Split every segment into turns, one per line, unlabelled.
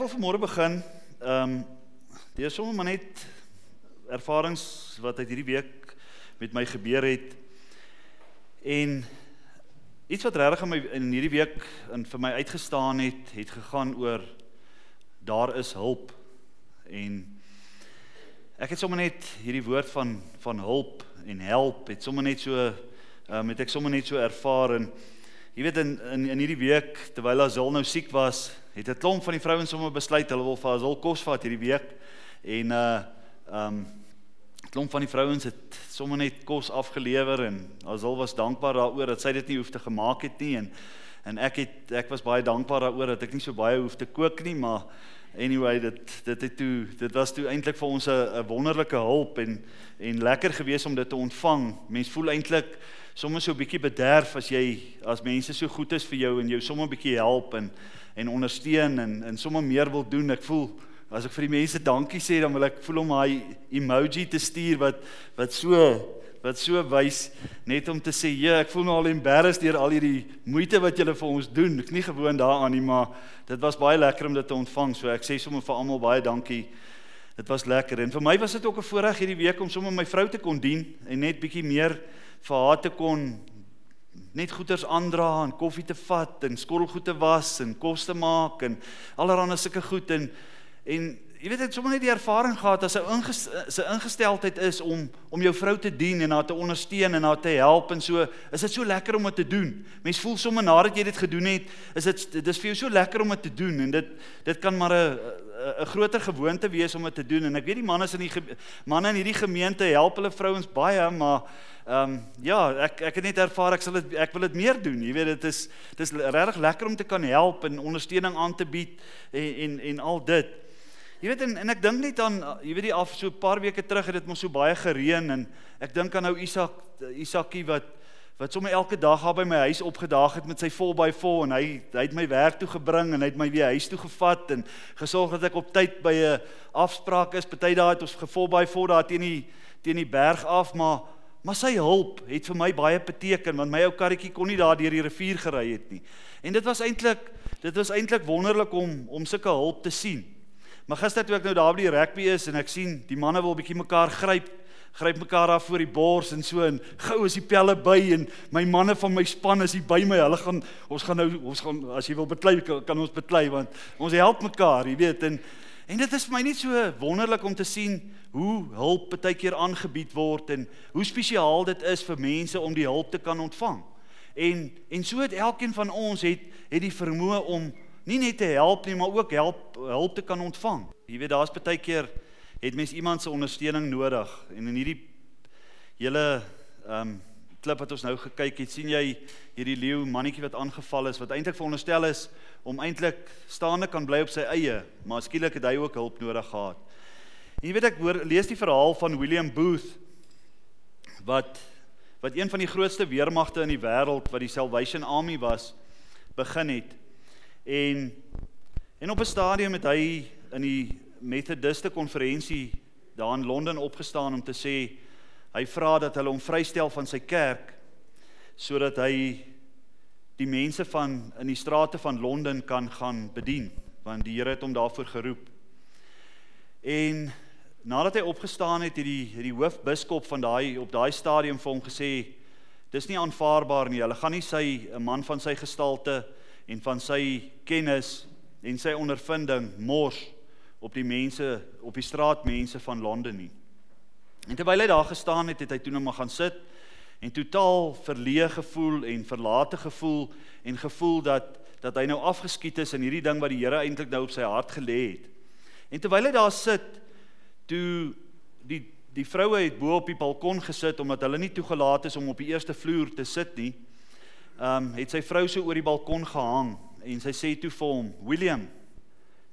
wil vanmôre begin ehm um, deur sommer maar net ervarings wat uit hierdie week met my gebeur het en iets wat regtig in my in hierdie week in vir my uitgestaan het, het gegaan oor daar is hulp. En ek het sommer net hierdie woord van van hulp en help het sommer net so ehm um, het ek sommer net so ervaar en jy weet in in in hierdie week terwyl Azul nou siek was het 'n klomp van die vrouens sommer besluit. Hulle wil vir Azul kos vat hierdie week. En uh um klomp van die vrouens het sommer net kos afgelewer en Azul was dankbaar daaroor dat sy dit nie hoef te gemaak het nie. En en ek het ek was baie dankbaar daaroor dat ek nie so baie hoef te kook nie maar anyway dit dit het toe dit was toe eintlik vir ons 'n wonderlike hulp en en lekker gewees om dit te ontvang. Mens voel eintlik sommer so 'n bietjie bederf as jy as mense so goed is vir jou en jou sommer 'n bietjie help en en ondersteun en en sommer meer wil doen. Ek voel as ek vir die mense dankie sê, dan wil ek voel om daai emoji te stuur wat wat so wat so wys net om te sê, "Ja, ek voel nou al embarrassed deur al hierdie moeite wat julle vir ons doen. Ek nie gewoon daaraan nie, maar dit was baie lekker om dit te ontvang. So ek sê sommer vir almal baie dankie. Dit was lekker. En vir my was dit ook 'n voorreg hierdie week om sommer my vrou te kon dien en net bietjie meer vir haar te kon net goeders aandra en koffie te vat en skottelgoed te was en kos te maak en allerlei sulke goed en en jy weet ek sommer net die ervaring gehad as 'n inges, ingesteldheid is om om jou vrou te dien en haar te ondersteun en haar te help en so is dit so lekker om dit te doen. Mens voel sommer nadat jy dit gedoen het, is dit dis vir jou so lekker om dit te doen en dit dit kan maar 'n 'n groter gewoonte wees om dit te doen en ek weet die manne in die manne in hierdie gemeente help hulle vrouens baie maar Ehm um, ja, ek ek het net ervaar ek sal dit ek wil dit meer doen. Jy weet dit is dit is regtig lekker om te kan help en ondersteuning aan te bied en en en al dit. Jy weet en, en ek dink net aan jy weet die af so 'n paar weke terug het dit mos so baie gereën en ek dink aan nou Isak Isakie wat wat sommer elke dag daar by my huis opgedaag het met sy vol by vol en hy hy het my werk toe gebring en hy het my weer huis toe gevat en gesorg dat ek op tyd by 'n afspraak is. Party dae het ons gevol by vol daar teen die teen die berg af, maar Maar sy hulp het vir my baie beteken want my ou karretjie kon nie daar deur die rivier gery het nie. En dit was eintlik dit was eintlik wonderlik om om sulke hulp te sien. Maar gister toe ek nou daar by die rugby is en ek sien die manne wil bietjie mekaar gryp, gryp mekaar daar voor die bors en so en gou is die pelle by en my manne van my span is hier by my. Hulle gaan ons gaan nou ons gaan as jy wil beklei kan ons beklei want ons help mekaar, jy weet en en dit is vir my net so wonderlik om te sien hoe hulp baie keer aangebied word en hoe spesiaal dit is vir mense om die hulp te kan ontvang. En en so het elkeen van ons het het die vermoë om nie net te help nie, maar ook help hulp te kan ontvang. Jy weet daar's baie keer het mens iemand se ondersteuning nodig en in hierdie hele ehm um, klip wat ons nou gekyk het, sien jy hierdie leeu mannetjie wat aangeval is wat eintlik veronderstel is om eintlik staande kan bly op sy eie, maar skielik het hy ook hulp nodig gehad. En jy weet ek hoor lees die verhaal van William Booth wat wat een van die grootste weermagte in die wêreld wat die Salvation Army was begin het. En en op 'n stadium het hy in die Methodiste konferensie daar in Londen opgestaan om te sê hy vra dat hulle hom vrystel van sy kerk sodat hy die mense van in die strate van Londen kan gaan bedien want die Here het hom daarvoor geroep. En nadat hy opgestaan het, het die het die hoofbiskop van daai op daai stadium vir hom gesê dis nie aanvaarbaar nie. Hulle gaan nie sy 'n man van sy gestalte en van sy kennis en sy ondervinding mors op die mense op die straatmense van Londen nie. En terwyl hy daar gestaan het, het hy toe net maar gaan sit en totaal verleë gevoel en verlate gevoel en gevoel dat dat hy nou afgeskiet is in hierdie ding wat die Here eintlik nou op sy hart gelê het. En terwyl hy daar sit, toe die die vroue het bo op die balkon gesit omdat hulle nie toegelaat is om op die eerste vloer te sit nie. Ehm um, het sy vrou so oor die balkon gehang en sy sê toe vir hom: "William,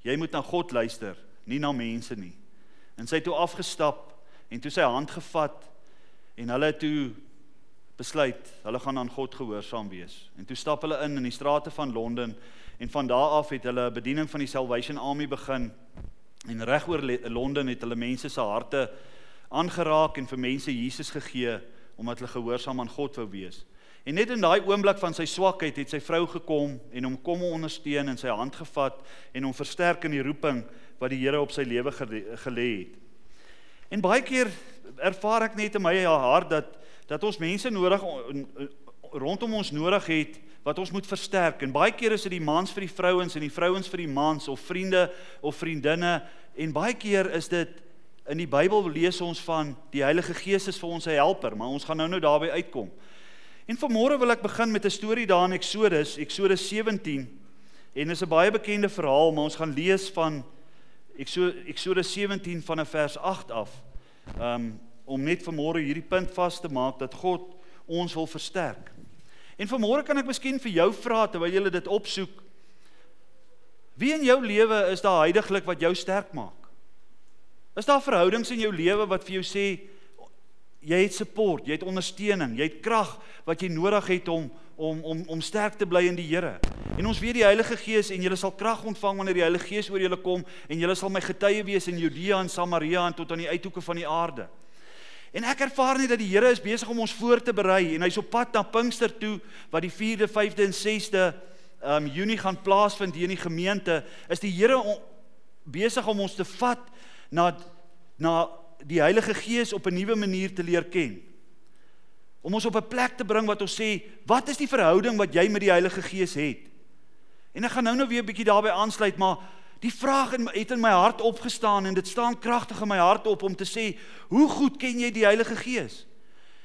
jy moet na God luister, nie na mense nie." En sy het toe afgestap en toe sy hand gevat en hulle toe besluit hulle gaan aan God gehoorsaam wees. En toe stap hulle in in die strate van Londen en van daar af het hulle 'n bediening van die Salvation Army begin En reg oor Londen het hulle mense se harte aangeraak en vir mense Jesus gegee omdat hulle gehoorsaam aan God wou wees. En net in daai oomblik van sy swakheid het sy vrou gekom en hom kom ondersteun en sy hand gevat en hom versterk in die roeping wat die Here op sy lewe gelê het. En baie keer ervaar ek net in my hart dat dat ons mense nodig rondom ons nodig het wat ons moet versterk. En baie keer is dit die mans vir die vrouens en die vrouens vir die mans of vriende of vriendinne en baie keer is dit in die Bybel lees ons van die Heilige Gees is vir ons 'n helper, maar ons gaan nou-nou daarby uitkom. En vanmôre wil ek begin met 'n storie daar in Eksodus, Eksodus 17. En dis 'n baie bekende verhaal, maar ons gaan lees van Eksodus 17 van vers 8 af. Um om net vanmôre hierdie punt vas te maak dat God ons wil versterk. En vanmôre kan ek miskien vir jou vra terwyl jy dit opsoek. Wie in jou lewe is daar heidaglik wat jou sterk maak? Is daar verhoudings in jou lewe wat vir jou sê jy het support, jy het ondersteuning, jy het krag wat jy nodig het om om om om sterk te bly in die Here. En ons weet die Heilige Gees en julle sal krag ontvang wanneer die Heilige Gees oor julle kom en julle sal my getuie wees in Judea en Samaria en tot aan die uithoeke van die aarde. En ek ervaar net dat die Here is besig om ons voor te berei en hy's op pad na Pinkster toe wat die 4de, 5de en 6de um Junie gaan plaasvind hier in die gemeente. Is die Here besig om ons te vat na na die Heilige Gees op 'n nuwe manier te leer ken. Om ons op 'n plek te bring wat ons sê, wat is die verhouding wat jy met die Heilige Gees het? En ek gaan nou nou weer 'n bietjie daarbey aansluit, maar Die vraag het in my hart opgestaan en dit staan kragtig in my hart op om te sê, hoe goed ken jy die Heilige Gees?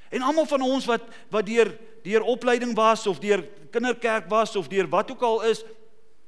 En almal van ons wat wat deur deur opleiding was of deur kinderkerk was of deur wat ook al is,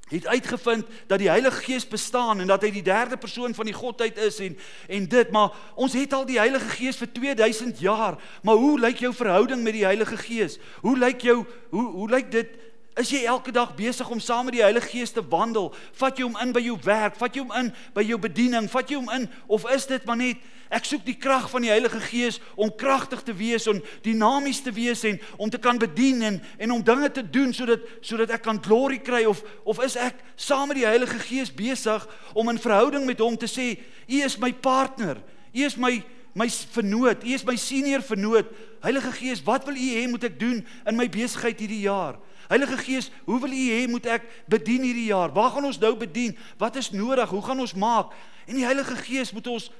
het uitgevind dat die Heilige Gees bestaan en dat hy die derde persoon van die Godheid is en en dit, maar ons het al die Heilige Gees vir 2000 jaar, maar hoe lyk jou verhouding met die Heilige Gees? Hoe lyk jou hoe hoe lyk dit Is jy elke dag besig om saam met die Heilige Gees te wandel? Vat jy hom in by jou werk? Vat jy hom in by jou bediening? Vat jy hom in of is dit maar net ek soek die krag van die Heilige Gees om kragtig te wees en dinamies te wees en om te kan bedien en en om dinge te doen sodat sodat ek kan glory kry of of is ek saam met die Heilige Gees besig om in verhouding met hom te sê, U is my partner. U is my my vernoot. U is my senior vernoot. Heilige Gees, wat wil U hê moet ek doen in my besigheid hierdie jaar? Heilige Gees, hoe wil U hê moet ek bedien hierdie jaar? Waar gaan ons nou bedien? Wat is nodig? Hoe gaan ons maak? En die Heilige Gees moet ons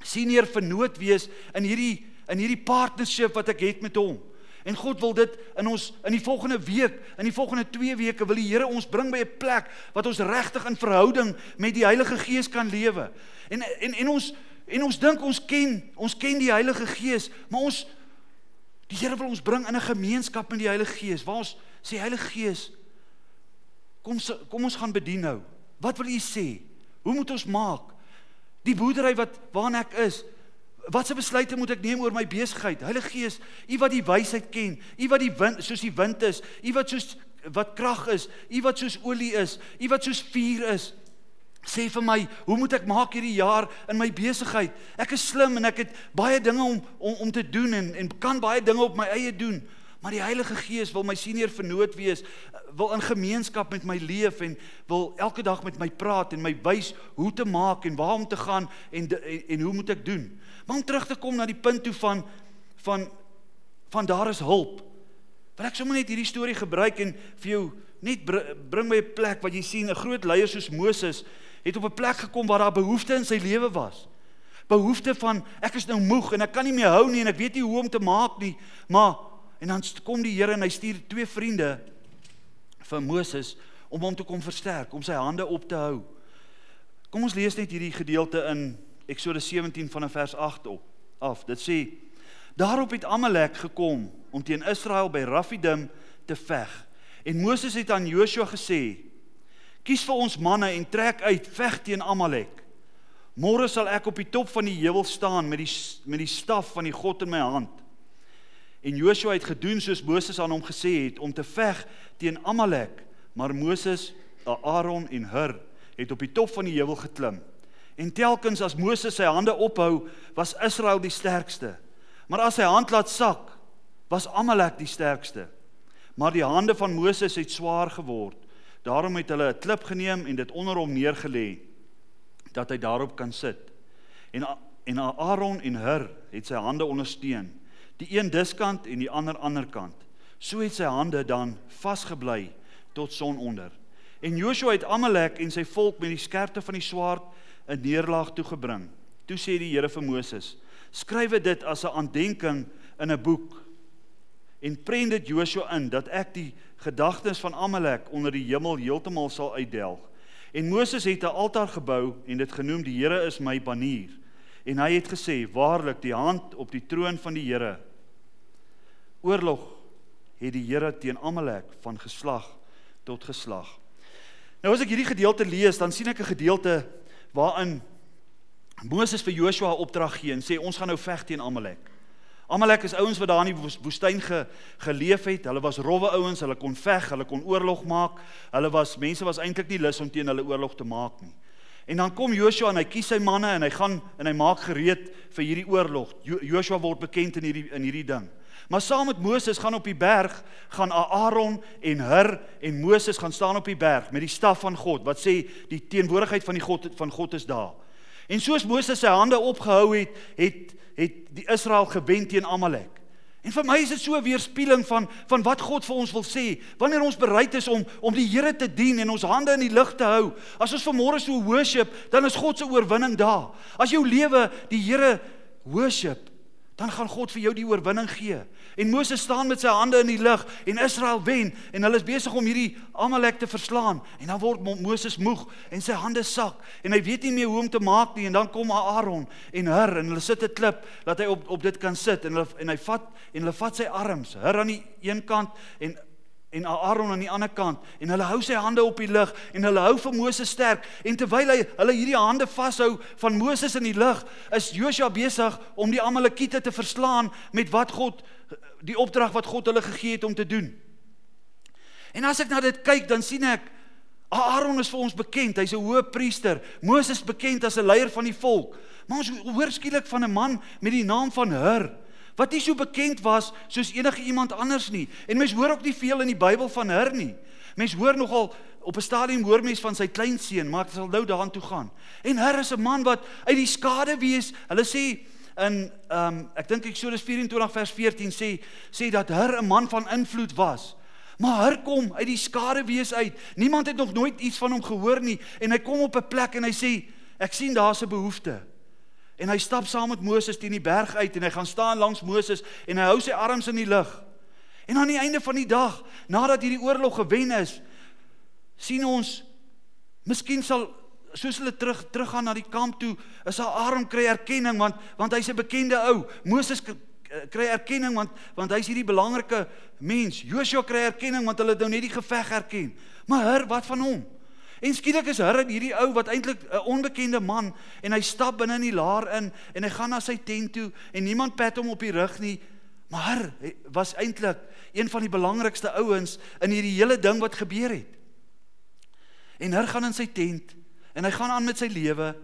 senior vernoot wees in hierdie in hierdie partnership wat ek het met hom. En God wil dit in ons in die volgende week, in die volgende 2 weke wil die Here ons bring by 'n plek wat ons regtig in verhouding met die Heilige Gees kan lewe. En en en ons en ons dink ons ken, ons ken die Heilige Gees, maar ons die Here wil ons bring in 'n gemeenskap met die Heilige Gees waar ons sê Heilige Gees kom kom ons gaan bedien nou. Wat wil u sê? Hoe moet ons maak? Die boerdery wat waarna ek is, watse besluite moet ek neem oor my besigheid? Heilige Gees, u wat die wysheid ken, u wat die wind soos die wind is, u wat soos wat krag is, u wat soos olie is, u wat soos vuur is. Sê vir my, hoe moet ek maak hierdie jaar in my besigheid? Ek is slim en ek het baie dinge om om om te doen en en kan baie dinge op my eie doen. Maar die Heilige Gees wil my senior vernoot wees, wil in gemeenskap met my leef en wil elke dag met my praat en my wys hoe te maak en waar om te gaan en en, en hoe moet ek doen? Maar om terug te kom na die punt toe van van van daar is hulp. Wil ek sommer net hierdie storie gebruik en vir jou net bring my 'n plek wat jy sien 'n groot leier soos Moses het op 'n plek gekom waar daar behoefte in sy lewe was. Behoefte van ek is nou moeg en ek kan nie meer hou nie en ek weet nie hoe om te maak nie, maar En dan kom die Here en hy stuur twee vriende vir Moses om hom te kom versterk, om sy hande op te hou. Kom ons lees net hierdie gedeelte in Eksodus 17 van vers 8 op af. Dit sê: Daarop het Amalek gekom om teen Israel by Rafidim te veg. En Moses het aan Joshua gesê: Kies vir ons manne en trek uit, veg teen Amalek. Môre sal ek op die top van die heuwel staan met die met die staf van die God in my hand. En Joshua het gedoen soos Moses aan hom gesê het om te veg teen Amalek, maar Moses, Aaron en Hur het op die top van die heuwel geklim. En telkens as Moses sy hande ophou, was Israel die sterkste. Maar as hy hand laat sak, was Amalek die sterkste. Maar die hande van Moses het swaar geword. Daarom het hulle 'n klip geneem en dit onder hom neergelê dat hy daarop kan sit. En en Aaron en Hur het sy hande ondersteun die een diskant en die ander ander kant. So het sy hande dan vasgebly tot sononder. En Joshua het Amalek en sy volk met die skerpte van die swaard in neerlaag toe gebring. Toe sê die Here vir Moses: "Skryf dit as 'n aandenking in 'n boek en prent dit Joshua in dat ek die gedagtes van Amalek onder die hemel heeltemal sal uitdelg." En Moses het 'n altaar gebou en dit genoem die Here is my banier. En hy het gesê: "Waarlik, die hand op die troon van die Here. Oorlog het die Here teen Amalek van geslag tot geslag." Nou as ek hierdie gedeelte lees, dan sien ek 'n gedeelte waarin Moses vir Joshua opdrag gee en sê ons gaan nou veg teen Amalek. Amalek is ouens wat daar in die woestyn ge, geleef het. Hulle was rowwe ouens, hulle kon veg, hulle kon oorlog maak. Hulle was mense was eintlik nie lus om teen hulle oorlog te maak nie. En dan kom Joshua en hy kies sy manne en hy gaan en hy maak gereed vir hierdie oorlog. Jo, Joshua word bekend in hierdie in hierdie ding. Maar saam met Moses gaan op die berg gaan Aaron en Hur en Moses gaan staan op die berg met die staf van God wat sê die teenwoordigheid van die God van God is daar. En soos Moses sy hande opgehou het, het het die Israel gewend teen Amalek. En vir my is dit so 'n weerspieëling van van wat God vir ons wil sê. Wanneer ons bereid is om om die Here te dien en ons hande in die lug te hou, as ons vanmôre so worship, dan is God se oorwinning daar. As jou lewe die Here worship, dan gaan God vir jou die oorwinning gee. En Moses staan met sy hande in die lug en Israel wen en hulle is besig om hierdie Amalek te verslaan. En dan word Moses moeg en sy hande sak en hy weet nie meer hoe om te maak nie en dan kom Aaron en Hur en hulle sit 'n klip dat hy op op dit kan sit en hulle en hy vat en hulle vat sy arms Hur aan die een kant en en Aaron aan die ander kant en hulle hou sy hande op die lug en hulle hou vir Moses sterk en terwyl hy hulle hierdie hande vashou van Moses in die lug is Joshua besig om die Amalekiete te verslaan met wat God die opdrag wat God hulle gegee het om te doen. En as ek na dit kyk dan sien ek Aaron is vir ons bekend, hy's 'n hoë priester. Moses bekend as 'n leier van die volk. Maar ons hoor skielik van 'n man met die naam van Hur wat nie so bekend was soos enige iemand anders nie. En mense hoor ook nie veel in die Bybel van Hur nie. Mense hoor nogal op 'n stadium hoor mense van sy kleinseun, maar ek sal nou daaraan toe gaan. En Hur is 'n man wat uit die skade wees. Hulle sê in ehm um, ek dink Eksodus 24 vers 14 sê sê dat Hur 'n man van invloed was. Maar Hur kom uit die skade wees uit. Niemand het nog nooit iets van hom gehoor nie en hy kom op 'n plek en hy sê ek sien daar's 'n behoefte. En hy stap saam met Moses teen die berg uit en hy gaan staan langs Moses en hy hou sy arms in die lug. En aan die einde van die dag, nadat hierdie oorlog gewen is, sien ons miskien sal soos hulle terug teruggaan na die kamp toe, is haar arm kry erkenning want want hy's 'n bekende ou. Moses kry erkenning want want hy's hierdie belangrike mens. Joshua kry erkenning want hulle het nou net die geveg erken. Maar her, wat van hom? En skielik is Hurrit hierdie ou wat eintlik 'n onbekende man en hy stap binne in die laar in en hy gaan na sy tent toe en niemand pat hom op die rug nie. Maar hy was eintlik een van die belangrikste ouens in hierdie hele ding wat gebeur het. En hy gaan in sy tent en hy gaan aan met sy lewe.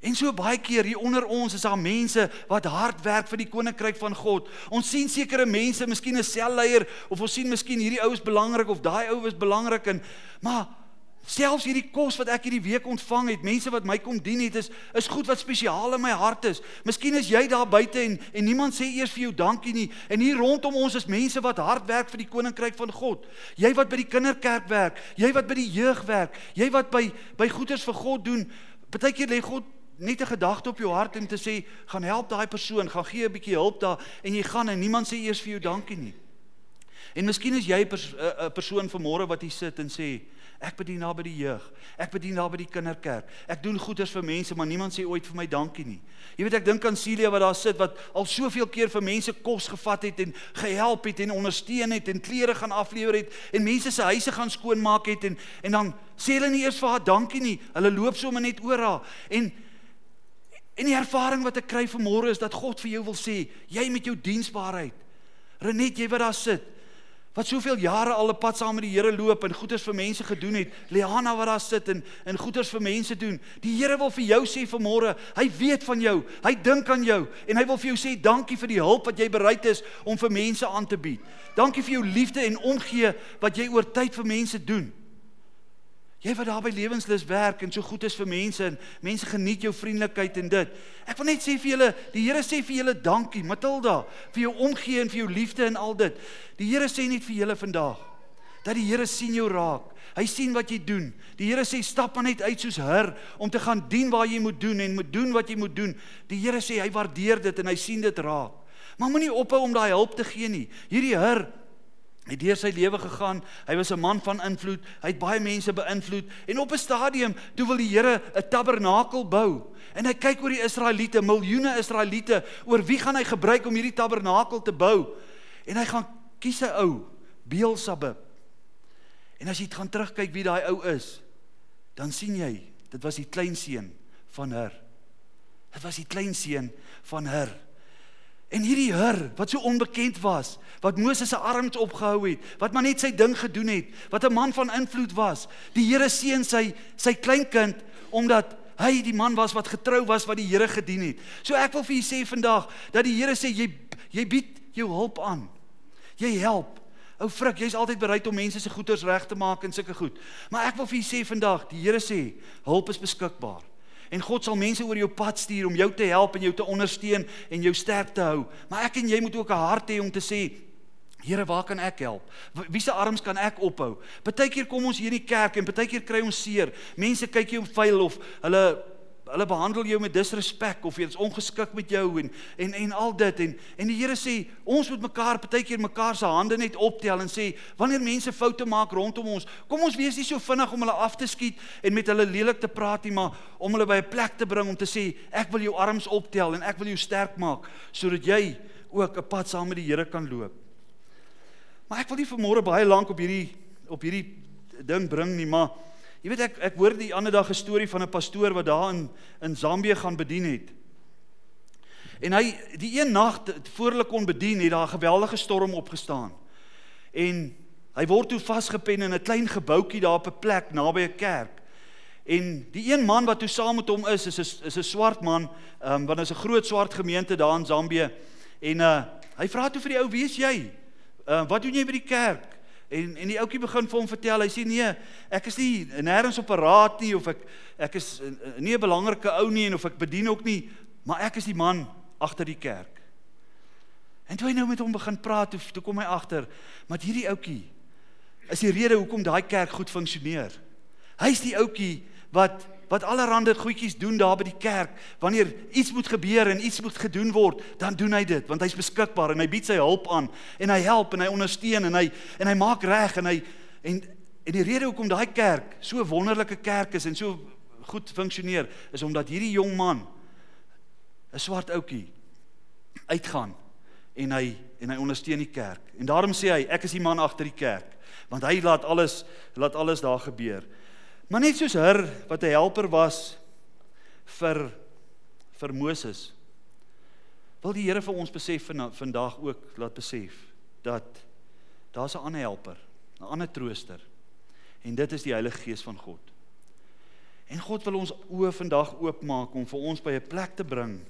En so baie keer hier onder ons is daar mense wat hard werk vir die koninkryk van God. Ons sien sekere mense, miskien 'n selleier of ons sien miskien hierdie ou is belangrik of daai ou is belangrik en maar Selfs hierdie kos wat ek hierdie week ontvang het, mense wat my kom dien het, is is goed wat spesiaal in my hart is. Miskien is jy daar buite en en niemand sê eers vir jou dankie nie. En hier rondom ons is mense wat hard werk vir die koninkryk van God. Jy wat by die kinderkerk werk, jy wat by die jeug werk, jy wat by by goeders vir God doen. Partykeer lê God net 'n gedagte op jou hart om te sê, gaan help daai persoon, gaan gee 'n bietjie hulp daar en jy gaan en niemand sê eers vir jou dankie nie. En miskien is jy 'n pers, persoon vanmôre wat hier sit en sê, Ek bedien daar by die jeug. Ek bedien daar by die kinderkerk. Ek doen goeders vir mense, maar niemand sê ooit vir my dankie nie. Jy weet ek dink aan Celia wat daar sit wat al soveel keer vir mense kos gevat het en gehelp het en ondersteun het en klere gaan aflewer het en mense se huise gaan skoonmaak het en en dan sê hulle nie eers vir haar dankie nie. Hulle loop sommer net oor haar. En en die ervaring wat ek kry vanmôre is dat God vir jou wil sê, jy met jou diensbaarheid. Renet, jy wat daar sit wat soveel jare al 'n pad saam met die Here loop en goeders vir mense gedoen het. Liana wat daar sit en en goeders vir mense doen. Die Here wil vir jou sê vanmôre, hy weet van jou. Hy dink aan jou en hy wil vir jou sê dankie vir die hulp wat jy bereid is om vir mense aan te bied. Dankie vir jou liefde en omgee wat jy oor tyd vir mense doen. Jy wat daar by lewenslus werk en so goed is vir mense en mense geniet jou vriendelikheid en dit. Ek wil net sê vir julle, die Here sê vir julle dankie, Matilda, vir jou omgee en vir jou liefde en al dit. Die Here sê net vir julle vandag dat die Here sien jou raak. Hy sien wat jy doen. Die Here sê stap maar net uit soos her om te gaan dien waar jy moet doen en moet doen wat jy moet doen. Die Here sê hy waardeer dit en hy sien dit raak. Maar moenie ophou om daai hulp te gee nie. Hierdie her het deur sy lewe gegaan. Hy was 'n man van invloed. Hy het baie mense beïnvloed en op 'n stadium toe wil die Here 'n tabernakel bou. En hy kyk oor die Israeliete, miljoene Israeliete, oor wie gaan hy gebruik om hierdie tabernakel te bou? En hy gaan kies 'n ou, Beelzebub. En as jy gaan terugkyk wie daai ou is, dan sien jy, dit was die kleinseun van Her. Dit was die kleinseun van Her. En hierdie Her wat so onbekend was, wat Moses se arms opgehou het, wat maar net sy ding gedoen het, wat 'n man van invloed was. Die Here seën sy sy kleinkind omdat hy die man was wat getrou was wat die Here gedien het. So ek wil vir julle sê vandag dat die Here sê jy jy bied jou hulp aan. Jy help. Ou frik, jy's altyd bereid om mense se goeders reg te maak en sulke goed. Maar ek wil vir julle sê vandag, die Here sê hulp is beskikbaar. En God sal mense oor jou pad stuur om jou te help en jou te ondersteun en jou sterk te hou. Maar ek en jy moet ook 'n hart hê om te sê, Here, waar kan ek help? Wie se arms kan ek ophou? Partykeer kom ons hier in die kerk en partykeer kry ons seer. Mense kyk jou vuil of hulle hulle behandel jou met disrespek of jy is ongeskik met jou en en en al dit en en die Here sê ons moet mekaar partykeer mekaar se hande net optel en sê wanneer mense foute maak rondom ons kom ons wees nie so vinnig om hulle af te skiet en met hulle lelik te praat nie maar om hulle by 'n plek te bring om te sê ek wil jou arms optel en ek wil jou sterk maak sodat jy ook 'n pad saam met die Here kan loop. Maar ek wil nie vanmôre baie lank op hierdie op hierdie ding bring nie maar Jy weet ek ek hoor die ander dag 'n storie van 'n pastoor wat daar in in Zambië gaan bedien het. En hy die een nag voor hulle kon bedien, het daar 'n geweldige storm opgestaan. En hy word toe vasgepen in 'n klein gebouetjie daar op 'n plek naby 'n kerk. En die een man wat toe saam met hom is, is is 'n swart man, ehm um, want is 'n groot swart gemeente daar in Zambië. En uh hy vra toe vir die ou, "Wie is jy? Ehm uh, wat doen jy by die kerk?" En en die ouetjie begin vir hom vertel. Hy sê nee, ek is nie nêrens op 'n raad nie of ek ek is eh, nie 'n belangrike ou nie en of ek bedien ook nie, maar ek is die man agter die kerk. En toe hy nou met hom begin praat, toe, toe kom hy agter, maar hierdie ouetjie is die rede hoekom daai kerk goed funksioneer. Hy's die ouetjie wat wat allerhande goedjies doen daar by die kerk. Wanneer iets moet gebeur en iets moet gedoen word, dan doen hy dit want hy's beskikbaar en hy bied sy hulp aan en hy help en hy ondersteun en hy en hy maak reg en hy en en die rede hoekom daai kerk so 'n wonderlike kerk is en so goed funksioneer is omdat hierdie jong man 'n swart ouetjie uitgaan en hy en hy ondersteun die kerk. En daarom sê hy ek is die man agter die kerk want hy laat alles laat alles daar gebeur. Maar net soos Her wat 'n helper was vir vir Moses wil die Here vir ons besef vandag ook laat besef dat daar's 'n ander helper, 'n ander trooster. En dit is die Heilige Gees van God. En God wil ons oë vandag oopmaak om vir ons by 'n plek te bring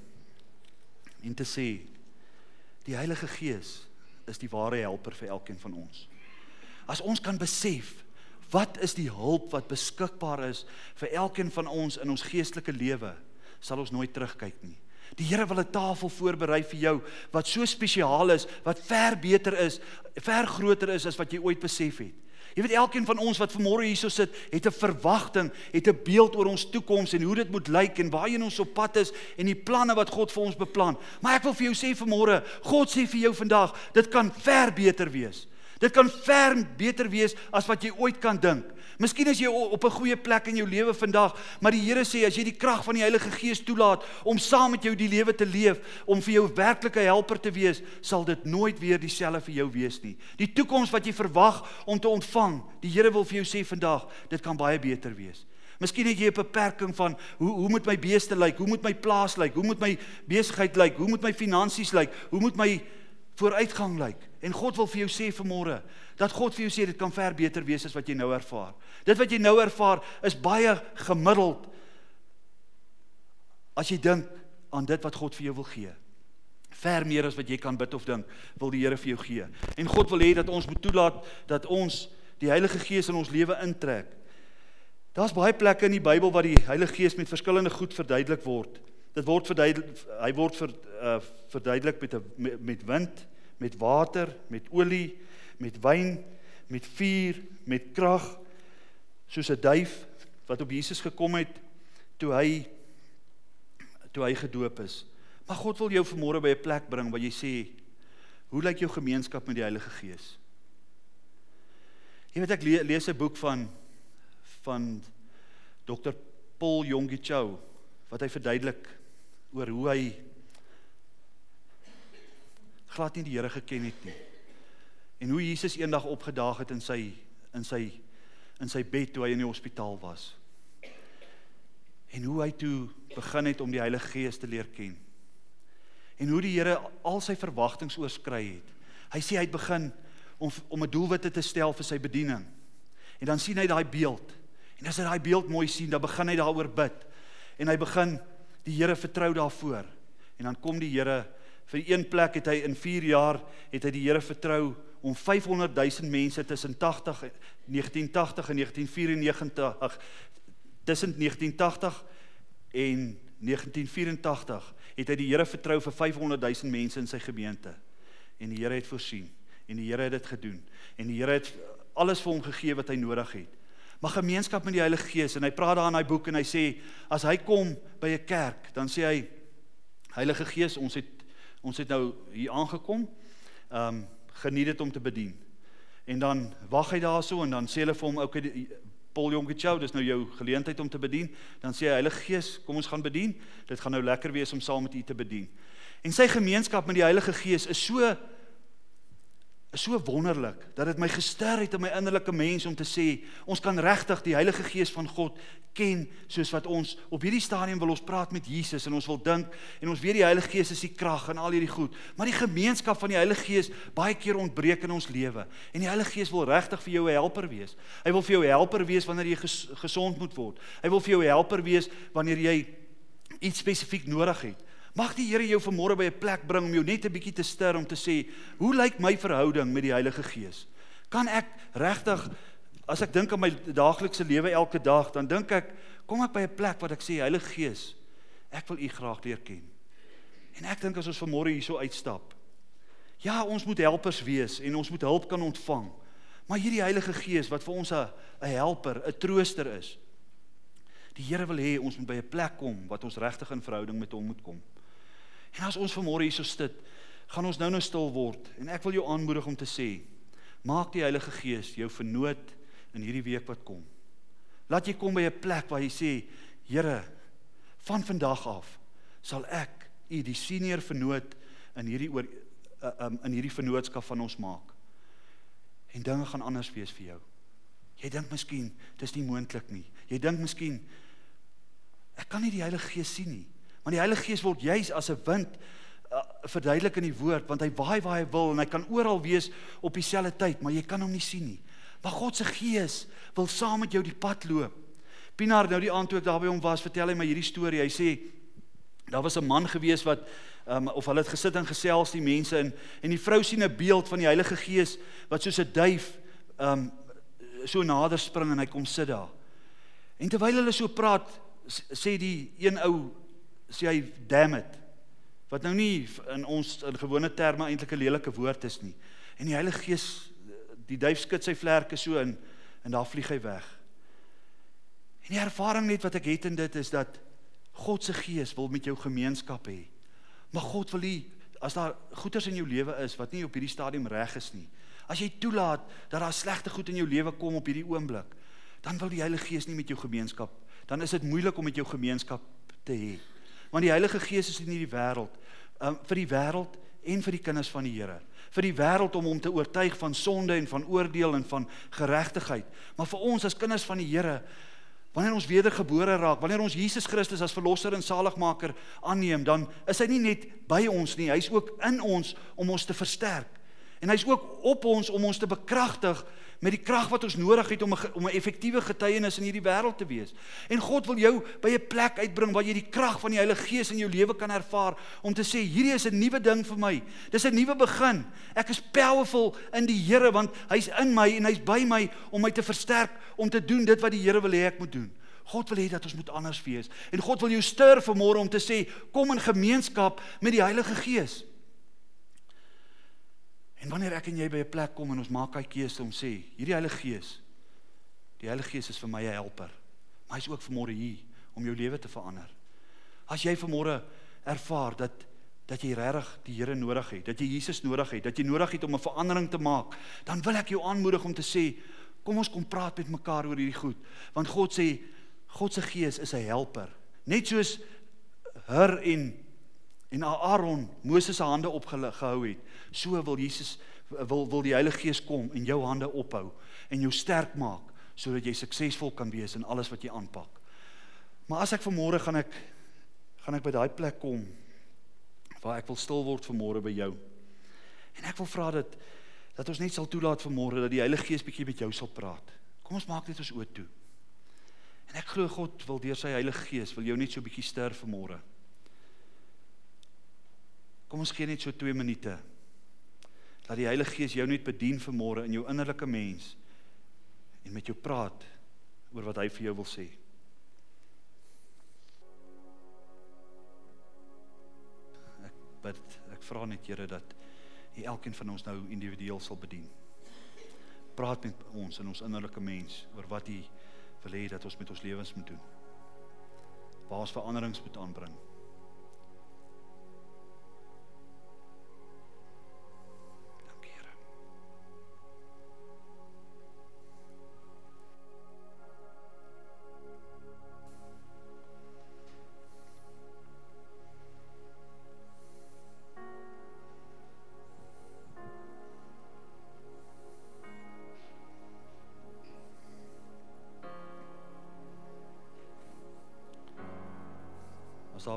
en te sê die Heilige Gees is die ware helper vir elkeen van ons. As ons kan besef Wat is die hulp wat beskikbaar is vir elkeen van ons in ons geestelike lewe? Sal ons nooit terugkyk nie. Die Here wil 'n tafel voorberei vir jou wat so spesiaal is, wat ver beter is, ver groter is as wat jy ooit besef het. Jy weet elkeen van ons wat vanmôre hierso sit, het 'n verwagting, het 'n beeld oor ons toekoms en hoe dit moet lyk en waarheen ons op pad is en die planne wat God vir ons beplan. Maar ek wil vir jou sê vanmôre, God sê vir jou vandag, dit kan ver beter wees. Dit kan ver beter wees as wat jy ooit kan dink. Miskien is jy op 'n goeie plek in jou lewe vandag, maar die Here sê as jy die krag van die Heilige Gees toelaat om saam met jou die lewe te leef, om vir jou werklike helper te wees, sal dit nooit weer dieselfde vir jou wees nie. Die toekoms wat jy verwag om te ontvang, die Here wil vir jou sê vandag, dit kan baie beter wees. Miskien het jy 'n beperking van hoe hoe moet my beeste lyk? Hoe moet my plaas lyk? Hoe moet my besigheid lyk? Hoe moet my finansies lyk? Hoe moet my vooruitgang lyk? En God wil vir jou sê vanmôre dat God vir jou sê dit kan ver beter wees as wat jy nou ervaar. Dit wat jy nou ervaar is baie gemiddeld as jy dink aan dit wat God vir jou wil gee. Ver meer as wat jy kan bid of dink, wil die Here vir jou gee. En God wil hê dat ons moet toelaat dat ons die Heilige Gees in ons lewe intrek. Daar's baie plekke in die Bybel waar die Heilige Gees met verskillende goed verduidelik word. Dit word verduidelik hy word ver, uh, verduidelik met 'n met, met wind, met water, met olie, met wyn, met vuur, met krag, soos 'n duif wat op Jesus gekom het toe hy toe hy gedoop is. Maar God wil jou vanmôre by 'n plek bring waar jy sê, hoe lyk jou gemeenskap met die Heilige Gees? Jy weet ek lees 'n boek van van Dr. Paul Yonggi Cho wat hy verduidelik oor hoe hy glad nie die Here geken het nie. En hoe Jesus eendag opgedaag het in sy in sy in sy bed toe hy in die hospitaal was. En hoe hy toe begin het om die Heilige Gees te leer ken. En hoe die Here al sy verwagtinge oorskry het. Hy sê hy het begin om om 'n doelwit te stel vir sy bediening. En dan sien hy daai beeld. En as hy daai beeld mooi sien, dan begin hy daaroor bid. En hy begin die Here vertrou daarvoor. En dan kom die Here vir een plek het hy in 4 jaar het hy die Here vertrou om 500 000 mense tussen 80 1980 en 1994 tussen 1980 en 1984 het hy die Here vertrou vir 500 000 mense in sy gemeente. En die Here het voorsien en die Here het dit gedoen en die Here het alles vir hom gegee wat hy nodig het. Maar gemeenskap met die Heilige Gees en hy praat daar in daai boek en hy sê as hy kom by 'n kerk, dan sê hy Heilige Gees, ons het ons het nou hier aangekom. Ehm um, geniet dit om te bedien. En dan wag hy daarso en dan sê hulle vir hom ook Paul Jonkichou, dis nou jou geleentheid om te bedien. Dan sê hy Heilige Gees, kom ons gaan bedien. Dit gaan nou lekker wees om saam met u te bedien. En sy gemeenskap met die Heilige Gees is so is so wonderlik dat dit my gesterk het in my innerlike mens om te sê ons kan regtig die Heilige Gees van God ken soos wat ons op hierdie stadium wil ons praat met Jesus en ons wil dink en ons weet die Heilige Gees is die krag en al hierdie goed maar die gemeenskap van die Heilige Gees baie keer ontbreek in ons lewe en die Heilige Gees wil regtig vir jou 'n helper wees. Hy wil vir jou 'n helper wees wanneer jy ges gesond moet word. Hy wil vir jou 'n helper wees wanneer jy iets spesifiek nodig het Mag die Here jou vanmôre by 'n plek bring om jou net 'n bietjie te stir om te sê, hoe lyk my verhouding met die Heilige Gees? Kan ek regtig as ek dink aan my daaglikse lewe elke dag, dan dink ek, kom ek by 'n plek wat ek sê Heilige Gees, ek wil U graag leer ken. En ek dink as ons vanmôre hierso uitstap, ja, ons moet helpers wees en ons moet hulp kan ontvang. Maar hierdie Heilige Gees wat vir ons 'n 'n helper, 'n trooster is. Die Here wil hê ons moet by 'n plek kom wat ons regtig in verhouding met hom moet kom. En as ons vanmôre hierso sit, gaan ons nou-nou stil word en ek wil jou aanmoedig om te sê: Maak die Heilige Gees jou vernoot in hierdie week wat kom. Laat jy kom by 'n plek waar jy sê: Here, van vandag af sal ek u die senior vernoot in hierdie oor uh, um, in hierdie vennootskap van ons maak. En dinge gaan anders wees vir jou. Jy dink miskien dis nie moontlik nie. Jy dink miskien ek kan nie die Heilige Gees sien nie. Want die Heilige Gees word juis as 'n wind uh, verduidelik in die woord, want hy waai waar hy wil en hy kan oral wees op dieselfde tyd, maar jy kan hom nie sien nie. Maar God se Gees wil saam met jou die pad loop. Pinaar nou die aand toe ek daar by hom was, vertel hy my hierdie storie. Hy sê daar was 'n man gewees wat um, of hulle het gesit en gesels die mense in en die vrou sien 'n beeld van die Heilige Gees wat soos 'n duif um so nader spring en hy kom sit daar. En terwyl hulle so praat, sê die een ou sê hy damn it. Wat nou nie in ons in gewone terme eintlik 'n lelike woord is nie. En die Heilige Gees die duif skud sy vlerke so in en daar vlieg hy weg. En die ervaring net wat ek het in dit is dat God se Gees wil met jou gemeenskap hê. Maar God wil hê as daar goeders in jou lewe is wat nie op hierdie stadium reg is nie. As jy toelaat dat daar slegte goed in jou lewe kom op hierdie oomblik, dan wil die Heilige Gees nie met jou gemeenskap. Dan is dit moeilik om met jou gemeenskap te hê want die Heilige Gees is in hierdie wêreld um, vir die wêreld en vir die kinders van die Here. Vir die wêreld om hom te oortuig van sonde en van oordeel en van geregtigheid. Maar vir ons as kinders van die Here wanneer ons wedergebore raak wanneer ons Jesus Christus as verlosser en saligmaker aanneem dan is hy nie net by ons nie hy's ook in ons om ons te versterk. En hy's ook op ons om ons te bekragtig met die krag wat ons nodig het om 'n om 'n effektiewe getuienis in hierdie wêreld te wees. En God wil jou by 'n plek uitbring waar jy die krag van die Heilige Gees in jou lewe kan ervaar om te sê hierdie is 'n nuwe ding vir my. Dis 'n nuwe begin. Ek is powerful in die Here want hy's in my en hy's by my om my te versterk om te doen dit wat die Here wil hê ek moet doen. God wil hê dat ons moet anders wees. En God wil jou stuur vanmôre om te sê kom in gemeenskap met die Heilige Gees. En wanneer ek en jy by 'n plek kom en ons maak daai keuse om sê, hierdie Heilige Gees, die Heilige Gees is vir my 'n helper. Maar hy's ook vanmôre hier om jou lewe te verander. As jy vanmôre ervaar dat dat jy regtig die Here nodig het, dat jy Jesus nodig het, dat jy nodig het om 'n verandering te maak, dan wil ek jou aanmoedig om te sê, kom ons kom praat met mekaar oor hierdie goed. Want God sê God se Gees is 'n helper. Net soos Her en en Aaron Moses se hande opgehou het, so wil Jesus wil wil die Heilige Gees kom en jou hande ophou en jou sterk maak sodat jy suksesvol kan wees in alles wat jy aanpak. Maar as ek vanmôre gaan ek gaan ek by daai plek kom waar ek wil stil word vanmôre by jou. En ek wil vra dat dat ons net sal toelaat vanmôre dat die Heilige Gees bietjie met jou sal praat. Kom ons maak net ons oë toe. En ek glo God wil deur sy Heilige Gees wil jou net so bietjie ster vanmôre. Kom ons gee net so 2 minute. Laat die Heilige Gees jou net bedien vanmôre in jou innerlike mens en met jou praat oor wat hy vir jou wil sê. Ek bid, ek vra net Here dat U elkeen van ons nou individueel sal bedien. Praat met ons in ons innerlike mens oor wat U wil hê dat ons met ons lewens moet doen. Waar ons veranderings moet aanbring.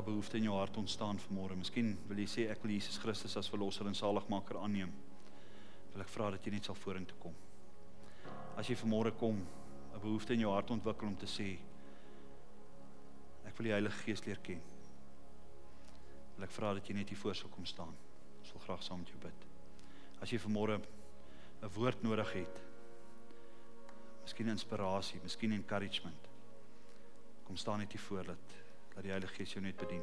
Behoefte in jou hart ontstaan vanmôre. Miskien wil jy sê ek wil Jesus Christus as verlosser en saligmaker aanneem. Wil ek vra dat jy net sal vorentoe kom. As jy vanmôre kom, 'n behoefte in jou hart ontwikkel om te sê ek wil die Heilige Gees leer ken. Wil ek vra dat jy net hier voor sou kom staan. Ons wil graag saam met jou bid. As jy vanmôre 'n woord nodig het, miskien inspirasie, miskien encouragement. Kom staan net hier voor dat dat die Heilige Gees jou net bedien.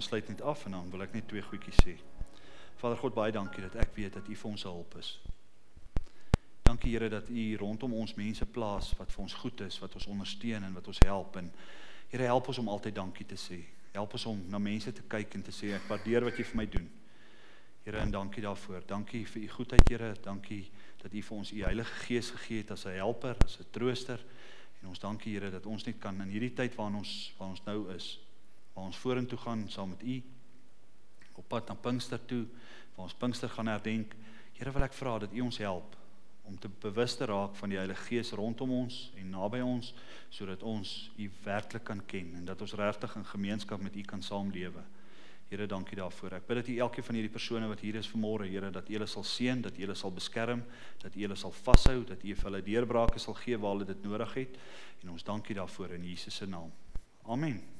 Ons sluit net af en dan wil ek net twee goedjies sê. Vader God, baie dankie dat ek weet dat U vir ons hulp is. Dankie Here dat U rondom ons mense plaas wat vir ons goed is, wat ons ondersteun en wat ons help en Here help ons om altyd dankie te sê. Help ons om na mense te kyk en te sê ek waardeer wat jy vir my doen. Here en dankie daarvoor. Dankie vir u goedheid Here. Dankie dat u vir ons u Heilige Gees gegee het as 'n helper, as 'n trooster. En ons dankie Here dat ons net kan in hierdie tyd waarin ons waar ons nou is, waar ons vorentoe gaan saam met u op pad na Pinkster toe, waar ons Pinkster gaan herdenk. Here wil ek vra dat u ons help om te bewus te raak van die Heilige Gees rondom ons en naby ons sodat ons u werklik kan ken en dat ons regtig in gemeenskap met u kan saamlewe. Here, dankie daarvoor. Ek bid dat U elkeen van hierdie persone wat hier is vanmôre, Here, dat U hulle sal seën, dat U hulle sal beskerm, dat U hulle sal vashou, dat U vir hulle deurbrake sal gee waar hulle dit nodig het. En ons dankie daarvoor in Jesus se naam. Amen.